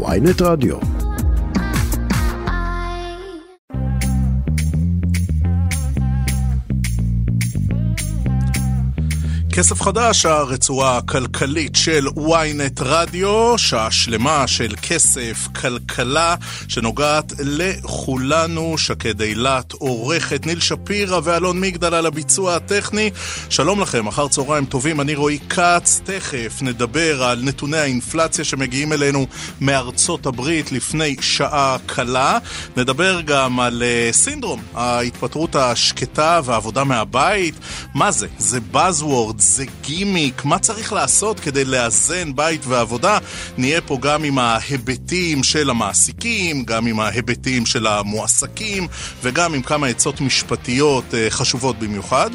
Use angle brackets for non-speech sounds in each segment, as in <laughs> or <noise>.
ויינט רדיו. כסף חדש, הרצועה הכלכלית של ynet רדיו, שעה שלמה של כסף, כלכלה, שנוגעת לכולנו. שקד אילת, עורכת ניל שפירא ואלון מגדל על הביצוע הטכני. שלום לכם, אחר צהריים טובים, אני רועי כץ. תכף נדבר על נתוני האינפלציה שמגיעים אלינו מארצות הברית לפני שעה קלה. נדבר גם על uh, סינדרום ההתפטרות השקטה והעבודה מהבית. מה זה? זה Buzzword. זה גימיק, מה צריך לעשות כדי לאזן בית ועבודה? נהיה פה גם עם ההיבטים של המעסיקים, גם עם ההיבטים של המועסקים, וגם עם כמה עצות משפטיות אה, חשובות במיוחד.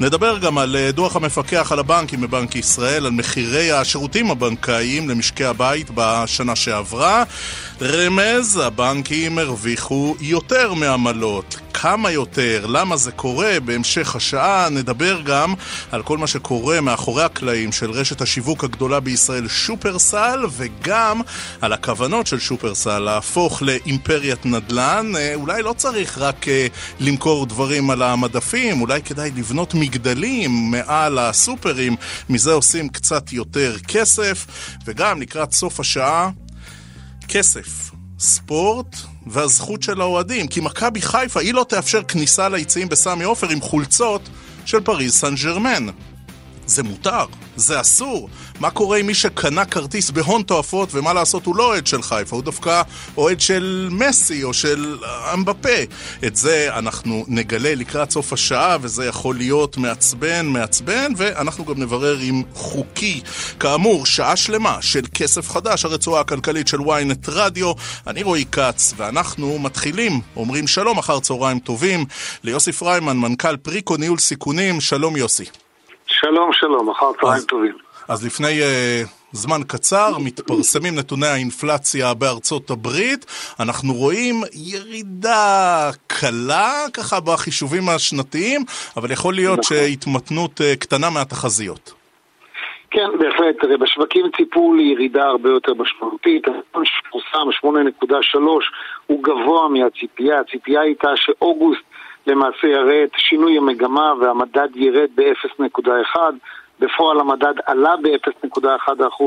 נדבר גם על אה, דוח המפקח על הבנקים בבנק ישראל, על מחירי השירותים הבנקאיים למשקי הבית בשנה שעברה. רמז, הבנקים הרוויחו יותר מעמלות. כמה יותר, למה זה קורה, בהמשך השעה נדבר גם על כל מה שקורה מאחורי הקלעים של רשת השיווק הגדולה בישראל שופרסל וגם על הכוונות של שופרסל להפוך לאימפריית נדל"ן. אה, אולי לא צריך רק אה, למכור דברים על המדפים, אולי כדאי לבנות מגדלים מעל הסופרים, מזה עושים קצת יותר כסף וגם לקראת סוף השעה כסף, ספורט והזכות של האוהדים. כי מכבי חיפה, היא לא תאפשר כניסה ליציעים בסמי עופר עם חולצות של פריז סן ג'רמן. זה מותר, זה אסור. מה קורה עם מי שקנה כרטיס בהון תועפות, ומה לעשות, הוא לא אוהד של חיפה, הוא דווקא אוהד של מסי או של אמבפה. את זה אנחנו נגלה לקראת סוף השעה, וזה יכול להיות מעצבן, מעצבן, ואנחנו גם נברר עם חוקי. כאמור, שעה שלמה של כסף חדש, הרצועה הכלכלית של ynet רדיו. אני רועי כץ, ואנחנו מתחילים, אומרים שלום אחר צהריים טובים, ליוסי פריימן, מנכ"ל פריקו ניהול סיכונים. שלום יוסי. שלום, שלום, אחר צהריים טובים. אז לפני uh, זמן קצר מתפרסמים נתוני האינפלציה בארצות הברית. אנחנו רואים ירידה קלה ככה בחישובים השנתיים, אבל יכול להיות נכון. שהתמתנות uh, קטנה מהתחזיות. כן, בהחלט. תראה, בשווקים ציפו לירידה הרבה יותר משמעותית. הנתון שפורסם, 8.3, הוא גבוה מהציפייה. הציפייה הייתה שאוגוסט למעשה יראה את שינוי המגמה והמדד ירד ב-0.1 בפועל המדד עלה ב-0.1%,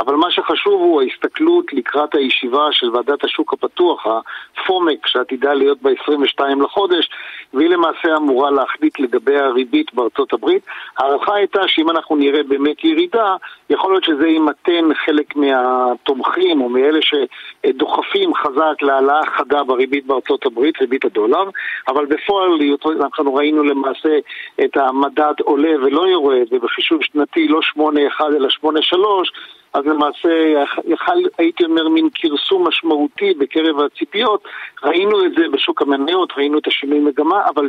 אבל מה שחשוב הוא ההסתכלות לקראת הישיבה של ועדת השוק הפתוח, הפומק, שעתידה להיות ב-22 לחודש, והיא למעשה אמורה להחליט לגבי הריבית בארצות הברית. ההערכה הייתה שאם אנחנו נראה באמת ירידה, יכול להיות שזה ימתן חלק מהתומכים או מאלה שדוחפים חזק להעלאה חדה בריבית בארצות הברית, ריבית הדולר, אבל בפועל אנחנו ראינו למעשה את המדד עולה ולא יורד, ובחישוב שנתי לא 8.1 אלא 8.3, אז למעשה יכל, הייתי אומר, מין כרסום משמעותי בקרב הציפיות. ראינו את זה בשוק המניות, ראינו את השינוי מגמה, אבל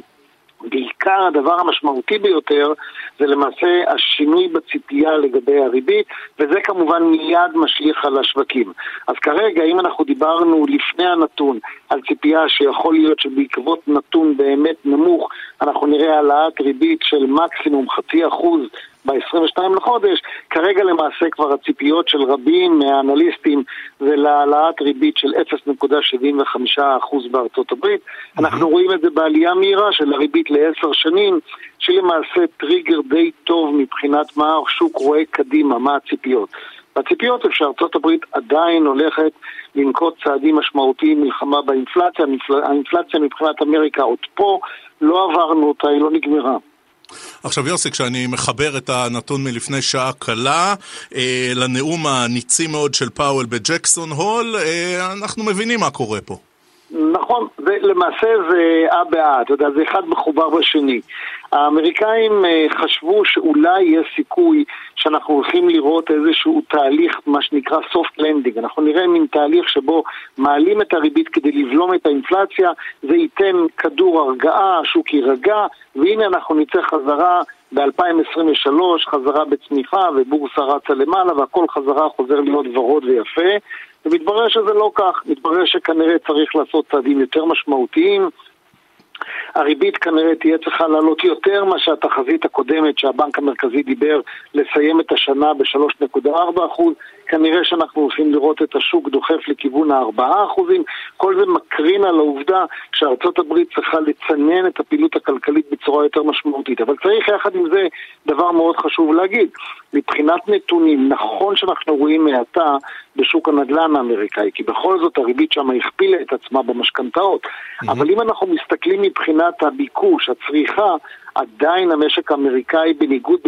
בעיקר הדבר המשמעותי ביותר זה למעשה השינוי בציפייה לגבי הריבית, וזה כמובן מיד משליך על השווקים. אז כרגע, אם אנחנו דיברנו לפני הנתון על ציפייה שיכול להיות שבעקבות נתון באמת נמוך, אנחנו נראה העלאת ריבית של מקסימום חצי אחוז ב-22 לחודש, כרגע למעשה כבר הציפיות של רבים מהאנליסטים זה להעלאת ריבית של 0.75% בארצות הברית. אנחנו רואים את זה בעלייה מהירה של הריבית לעשר שנים, שהיא למעשה טריגר די טוב מבחינת מה השוק רואה קדימה, מה הציפיות. והציפיות הן שארצות הברית עדיין הולכת לנקוט צעדים משמעותיים מלחמה באינפלציה, האינפלציה מבחינת אמריקה עוד פה, לא עברנו אותה, היא לא נגמרה. עכשיו יוסי, כשאני מחבר את הנתון מלפני שעה קלה אה, לנאום הניצי מאוד של פאוול בג'קסון הול, אה, אנחנו מבינים מה קורה פה. נכון, זה, למעשה זה אה באה, אתה יודע, זה אחד מחובר בשני. האמריקאים אה, חשבו שאולי יש סיכוי שאנחנו הולכים לראות איזשהו תהליך, מה שנקרא soft landing. אנחנו נראה מין תהליך שבו מעלים את הריבית כדי לבלום את האינפלציה, זה ייתן כדור הרגעה, השוק יירגע, והנה אנחנו נצא חזרה ב-2023, חזרה בצמיחה ובורסה רצה למעלה והכל חזרה חוזר להיות ורוד ויפה. ומתברר שזה לא כך, מתברר שכנראה צריך לעשות צעדים יותר משמעותיים. הריבית כנראה תהיה צריכה לעלות יותר מאשר התחזית הקודמת שהבנק המרכזי דיבר לסיים את השנה ב-3.4%. כנראה שאנחנו הולכים לראות את השוק דוחף לכיוון הארבעה אחוזים. כל זה מקרין על העובדה שארצות הברית צריכה לצנן את הפעילות הכלכלית בצורה יותר משמעותית. אבל צריך יחד עם זה דבר מאוד חשוב להגיד. מבחינת נתונים, נכון שאנחנו רואים האטה בשוק הנדל"ן האמריקאי, כי בכל זאת הריבית שם הכפילה את עצמה במשכנתאות. Mm-hmm. אבל אם אנחנו מסתכלים מבחינת הביקוש, הצריכה, עדיין המשק האמריקאי בניגוד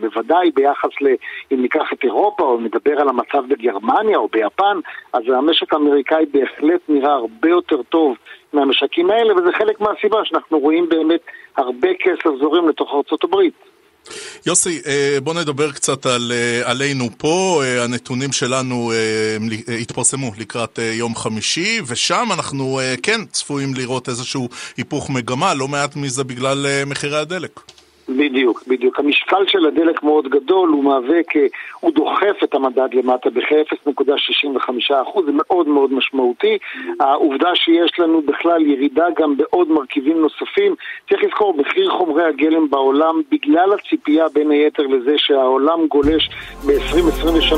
בוודאי, ביחס ל... אם ניקח את אירופה או נדבר על המצב בגרמניה או ביפן, אז המשק האמריקאי בהחלט נראה הרבה יותר טוב מהמשקים האלה, וזה חלק מהסיבה שאנחנו רואים באמת הרבה כסף זורם לתוך ארצות הברית. יוסי, אה, בוא נדבר קצת על, אה, עלינו פה. אה, הנתונים שלנו התפרסמו לקראת יום חמישי, ושם אנחנו כן צפויים לראות איזשהו היפוך מגמה, לא מעט מזה בגלל מחירי הדלק. בדיוק, בדיוק. המשקל של הדלק מאוד גדול, הוא מהווה כ... הוא דוחף את המדד למטה בכ-0.65%, זה מאוד מאוד משמעותי. העובדה שיש לנו בכלל ירידה גם בעוד מרכיבים נוספים, צריך לזכור, מחיר חומרי הגלם בעולם, בגלל הציפייה בין היתר לזה שהעולם גולש ב-2023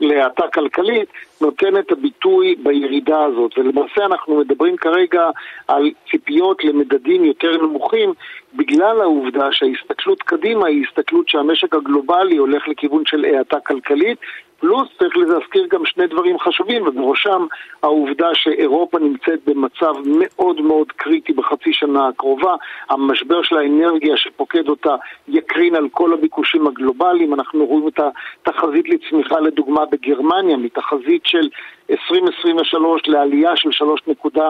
להאטה כלכלית, נותן את הביטוי בירידה הזאת. ולמעשה אנחנו מדברים כרגע על ציפיות למדדים יותר נמוכים, בגלל העובדה שההסתכלות קדימה היא הסתכלות שהמשק הגלובלי הולך לכיוון של האטה כלכלית, פלוס צריך להזכיר גם שני דברים חשובים, ובראשם העובדה שאירופה נמצאת במצב מאוד מאוד קריטי בחצי שנה הקרובה. המשבר של האנרגיה שפוקד אותה יקרין על כל הביקושים הגלובליים. אנחנו רואים את התחזית לצמיחה לדוגמה בגרמניה, מתחזית של 2023 לעלייה של 3 נקודה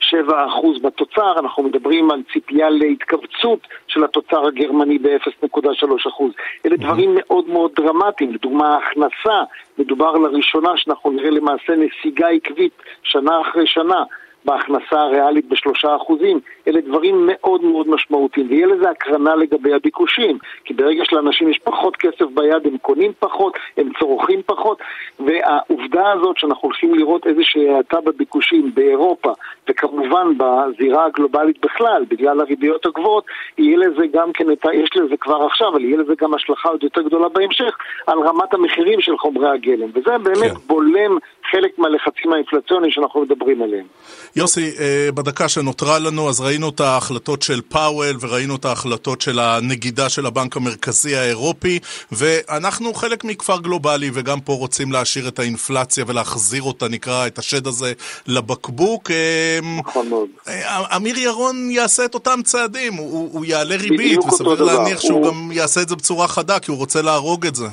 7% בתוצר, אנחנו מדברים על ציפייה להתכווצות של התוצר הגרמני ב-0.3%. אלה דברים מאוד מאוד דרמטיים. לדוגמה, ההכנסה, מדובר לראשונה שאנחנו נראה למעשה נסיגה עקבית שנה אחרי שנה. בהכנסה הריאלית בשלושה אחוזים. אלה דברים מאוד מאוד משמעותיים, ויהיה לזה הקרנה לגבי הביקושים, כי ברגע שלאנשים יש פחות כסף ביד, הם קונים פחות, הם צורכים פחות, והעובדה הזאת שאנחנו הולכים לראות איזושהי האטה בביקושים באירופה, וכמובן בזירה הגלובלית בכלל, בגלל הריביות הגבוהות, יהיה לזה גם כן, יש לזה כבר עכשיו, אבל יהיה לזה גם השלכה עוד יותר גדולה בהמשך, על רמת המחירים של חומרי הגלם, וזה באמת כן. בולם חלק מהלחצים האינפלציוניים שאנחנו מדברים עליהם. יוסי, אה, בדקה שנותרה לנו, אז ראינו את ההחלטות של פאוול וראינו את ההחלטות של הנגידה של הבנק המרכזי האירופי, ואנחנו חלק מכפר גלובלי, וגם פה רוצים להשאיר את האינפלציה ולהחזיר אותה, נקרא, את השד הזה לבקבוק. אה, נכון מאוד. אה, אמיר ירון יעשה את אותם צעדים, הוא, הוא יעלה ריבית, וסביר להניח שהוא הוא... גם יעשה את זה בצורה חדה, כי הוא רוצה להרוג את זה.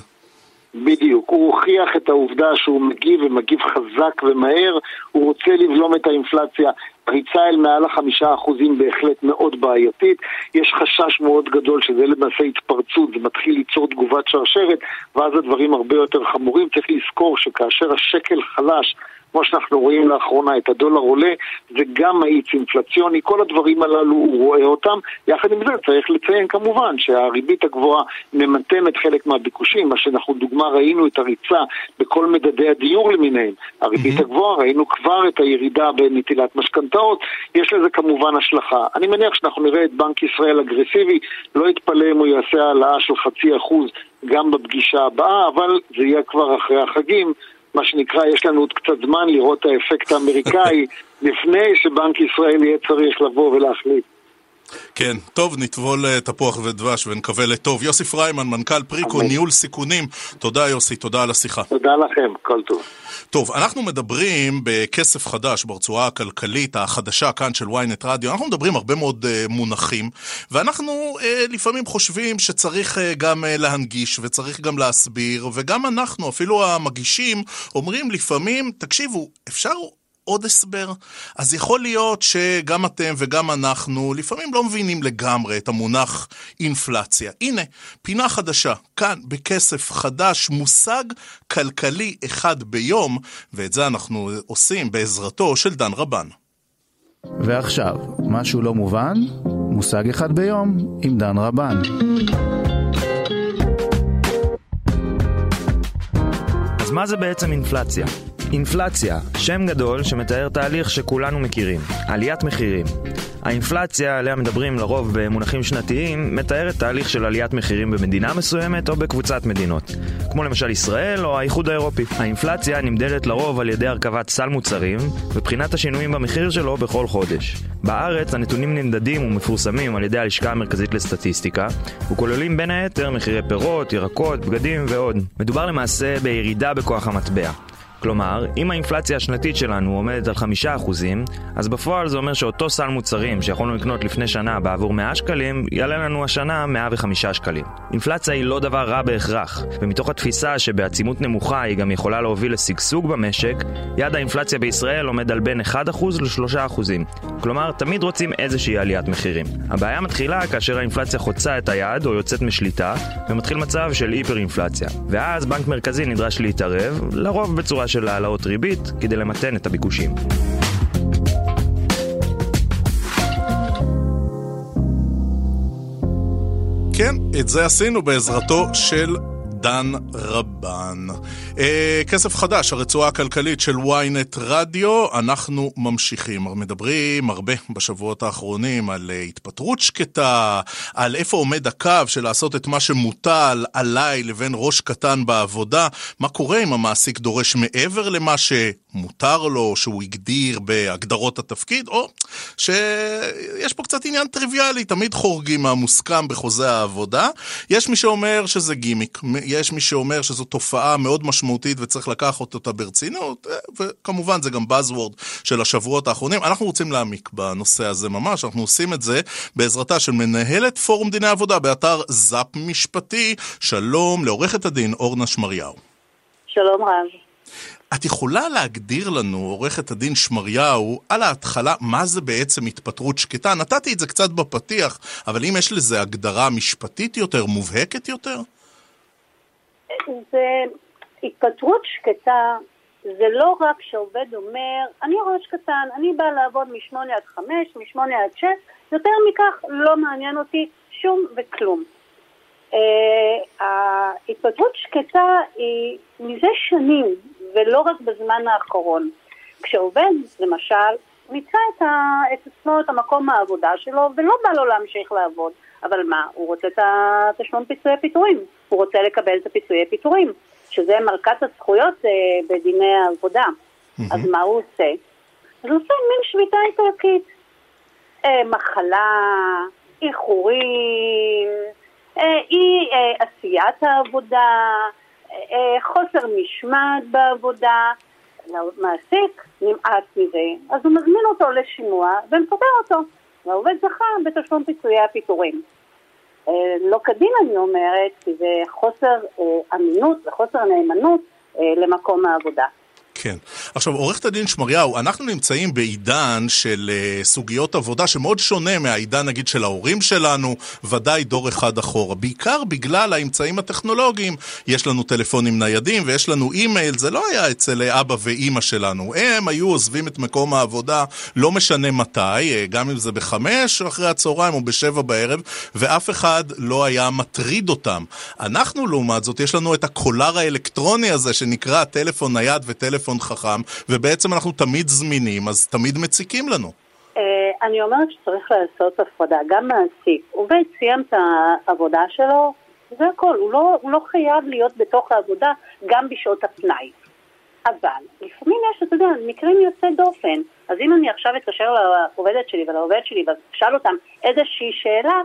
בדיוק, הוא הוכיח את העובדה שהוא מגיב ומגיב חזק ומהר, הוא רוצה לבלום את האינפלציה. פריצה אל מעל החמישה אחוזים בהחלט מאוד בעייתית. יש חשש מאוד גדול שזה למעשה התפרצות, זה מתחיל ליצור תגובת שרשרת, ואז הדברים הרבה יותר חמורים. צריך לזכור שכאשר השקל חלש כמו שאנחנו רואים לאחרונה, את הדולר עולה, זה גם מאיץ אינפלציוני, כל הדברים הללו הוא רואה אותם. יחד עם זה צריך לציין כמובן שהריבית הגבוהה ממתנת חלק מהביקושים, מה שאנחנו דוגמה ראינו את הריצה בכל מדדי הדיור למיניהם. הריבית mm-hmm. הגבוהה, ראינו כבר את הירידה בנטילת משכנתאות, יש לזה כמובן השלכה. אני מניח שאנחנו נראה את בנק ישראל אגרסיבי, לא יתפלא אם הוא יעשה העלאה של חצי אחוז גם בפגישה הבאה, אבל זה יהיה כבר אחרי החגים. מה שנקרא, יש לנו עוד קצת זמן לראות את האפקט האמריקאי <laughs> לפני שבנק ישראל יהיה צריך לבוא ולהחליט. כן, טוב, נטבול אה, תפוח ודבש ונקווה לטוב. יוסי פריימן, מנכ"ל פריקו, ניהול סיכונים. תודה יוסי, תודה על השיחה. תודה לכם, כל טוב. טוב, אנחנו מדברים בכסף חדש ברצועה הכלכלית החדשה כאן של ynet רדיו, אנחנו מדברים הרבה מאוד uh, מונחים, ואנחנו uh, לפעמים חושבים שצריך uh, גם uh, להנגיש וצריך גם להסביר, וגם אנחנו, אפילו המגישים, אומרים לפעמים, תקשיבו, אפשר עוד הסבר? אז יכול להיות שגם אתם וגם אנחנו לפעמים לא מבינים לגמרי את המונח אינפלציה. הנה, פינה חדשה, כאן בכסף חדש, מושג כלכלי אחד ביום, ואת זה אנחנו עושים בעזרתו של דן רבן. ועכשיו, משהו לא מובן? מושג אחד ביום עם דן רבן. אז מה זה בעצם אינפלציה? אינפלציה, שם גדול שמתאר תהליך שכולנו מכירים, עליית מחירים. האינפלציה, עליה מדברים לרוב במונחים שנתיים, מתארת תהליך של עליית מחירים במדינה מסוימת או בקבוצת מדינות, כמו למשל ישראל או האיחוד האירופי. האינפלציה נמדדת לרוב על ידי הרכבת סל מוצרים, ובחינת השינויים במחיר שלו בכל חודש. בארץ הנתונים נמדדים ומפורסמים על ידי הלשכה המרכזית לסטטיסטיקה, וכוללים בין היתר מחירי פירות, ירקות, בגדים ועוד. מדובר למעשה בירידה בכוח המטבע. כלומר, אם האינפלציה השנתית שלנו עומדת על 5%, אז בפועל זה אומר שאותו סל מוצרים שיכולנו לקנות לפני שנה בעבור 100 שקלים, יעלה לנו השנה 105 שקלים. אינפלציה היא לא דבר רע בהכרח, ומתוך התפיסה שבעצימות נמוכה היא גם יכולה להוביל לשגשוג במשק, יעד האינפלציה בישראל עומד על בין 1% ל-3%. כלומר, תמיד רוצים איזושהי עליית מחירים. הבעיה מתחילה כאשר האינפלציה חוצה את היעד או יוצאת משליטה, ומתחיל מצב של היפר-אינפלציה. ואז בנק מרכזי נדרש להתערב, לרוב בצורה של העלאות ריבית כדי למתן את הביקושים. כן, את זה עשינו בעזרתו של דן רבן. אה, כסף חדש, הרצועה הכלכלית של ynet רדיו, אנחנו ממשיכים. מדברים הרבה בשבועות האחרונים על אה, התפטרות שקטה, על איפה עומד הקו של לעשות את מה שמוטל עליי לבין ראש קטן בעבודה, מה קורה אם המעסיק דורש מעבר למה ש... מותר לו, שהוא הגדיר בהגדרות התפקיד, או שיש פה קצת עניין טריוויאלי, תמיד חורגים מהמוסכם בחוזה העבודה. יש מי שאומר שזה גימיק, יש מי שאומר שזו תופעה מאוד משמעותית וצריך לקחת אותה ברצינות, וכמובן זה גם Buzzword של השבועות האחרונים. אנחנו רוצים להעמיק בנושא הזה ממש, אנחנו עושים את זה בעזרתה של מנהלת פורום דיני עבודה באתר זאפ משפטי. שלום לעורכת הדין אורנה שמריהו. שלום רב. את יכולה להגדיר לנו, עורכת הדין שמריהו, על ההתחלה, מה זה בעצם התפטרות שקטה? נתתי את זה קצת בפתיח, אבל אם יש לזה הגדרה משפטית יותר, מובהקת יותר? זה התפטרות שקטה, זה לא רק שעובד אומר, אני ראש קטן, אני בא לעבוד משמונה עד חמש, משמונה עד שש, יותר מכך לא מעניין אותי שום וכלום. Uh, ההתפטרות שקטה היא מזה שנים, ולא רק בזמן האחרון. כשעובד, למשל, מיצה את עצמו, את המקום העבודה שלו, ולא בא לו להמשיך לעבוד. אבל מה, הוא רוצה את התשלום פיצויי פיטורים, הוא רוצה לקבל את הפיצויי פיטורים, שזה מרכז הזכויות אה, בדיני העבודה. Mm-hmm. אז מה הוא עושה? אז הוא עושה מין שביתה איטלקית. אה, מחלה, איחורים, אה, אי אה, עשיית העבודה, אה, חוסר משמעת בעבודה, למעסיק נמאס מזה, אז הוא מזמין אותו לשימוע ומפטר אותו. והעובד זכה בתשלום פיצויי הפיטורים. אה, לא כדין אני אומרת, כי זה חוסר אמינות וחוסר נאמנות למקום העבודה. כן. עכשיו, עורכת הדין שמריהו, אנחנו נמצאים בעידן של uh, סוגיות עבודה שמאוד שונה מהעידן, נגיד, של ההורים שלנו, ודאי דור אחד אחורה. בעיקר בגלל האמצעים הטכנולוגיים. יש לנו טלפונים ניידים ויש לנו אימייל, זה לא היה אצל אבא ואימא שלנו. הם היו עוזבים את מקום העבודה, לא משנה מתי, אה, גם אם זה בחמש אחרי הצהריים או בשבע בערב, ואף אחד לא היה מטריד אותם. אנחנו, לעומת זאת, יש לנו את הקולר האלקטרוני הזה שנקרא טלפון נייד וטלפון... טלפון חכם, ובעצם אנחנו תמיד זמינים, אז תמיד מציקים לנו. אה, אני אומרת שצריך לעשות הפרדה, גם מעסיק. עובד סיים את העבודה שלו, זה הכל, הוא לא, הוא לא חייב להיות בתוך העבודה גם בשעות הפנאי. אבל לפעמים יש, אתה יודע, מקרים יוצאי דופן. אז אם אני עכשיו אתקשר לעובדת שלי ולעובד שלי ואשאל אותם איזושהי שאלה,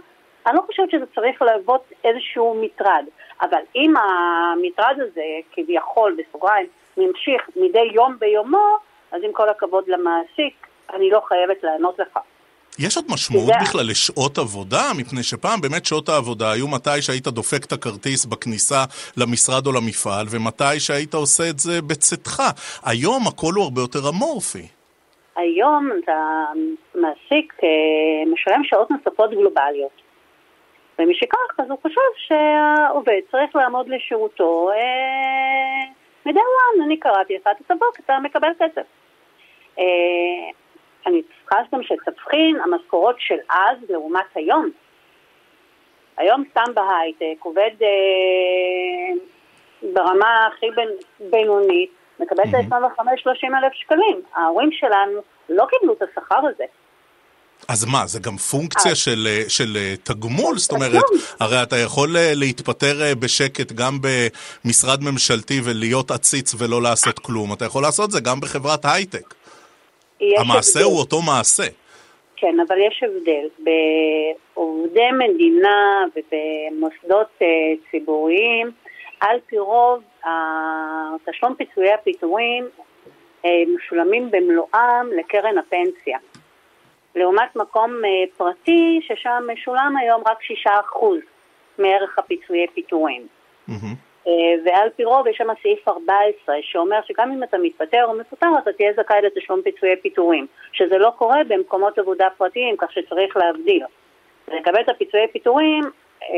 אני לא חושבת שזה צריך להוות איזשהו מטרד. אבל אם המטרד הזה, כביכול, בסוגריים, ממשיך מדי יום ביומו, אז עם כל הכבוד למעסיק, אני לא חייבת לענות לך. יש עוד משמעות זה... בכלל לשעות עבודה? מפני שפעם באמת שעות העבודה היו מתי שהיית דופק את הכרטיס בכניסה למשרד או למפעל, ומתי שהיית עושה את זה בצאתך. היום הכל הוא הרבה יותר אמורפי. היום המעסיק אה, משלם שעות נוספות גלובליות. ומשכך, אז הוא חושב שהעובד צריך לעמוד לשירותו אה, מדי וואן, אני קראתי לך, אתה תבוא, אתה מקבל כסף. אה, אני צריכה גם שתבחין המשכורות של אז לעומת היום. היום סתם בהייטק, עובד אה, ברמה הכי בין, בינונית, מקבלת את ה-25-30 אלף שקלים. ההורים שלנו לא קיבלו את השכר הזה. אז מה, זה גם פונקציה של, אה, של אה, תגמול? זאת אומרת. הרי אתה יכול אה, להתפטר בשקט גם במשרד ממשלתי ולהיות עציץ ולא לעשות כלום. אתה יכול לעשות זה גם בחברת הייטק. המעשה הבדל. הוא אותו מעשה. כן, אבל יש הבדל. בעובדי מדינה ובמוסדות ציבוריים, על פי רוב, התשלום פיצויי הפיטורים משולמים במלואם לקרן הפנסיה. לעומת מקום אה, פרטי, ששם משולם היום רק 6% מערך הפיצויי פיטורים. אה, ועל פי רוב יש שם סעיף 14 שאומר שגם אם אתה מתפטר או מפוטר אתה תהיה זכאי לתשלום פיצויי פיטורים שזה לא קורה במקומות עבודה פרטיים כך שצריך להבדיל. לקבל את הפיצויי פיטורים, אה,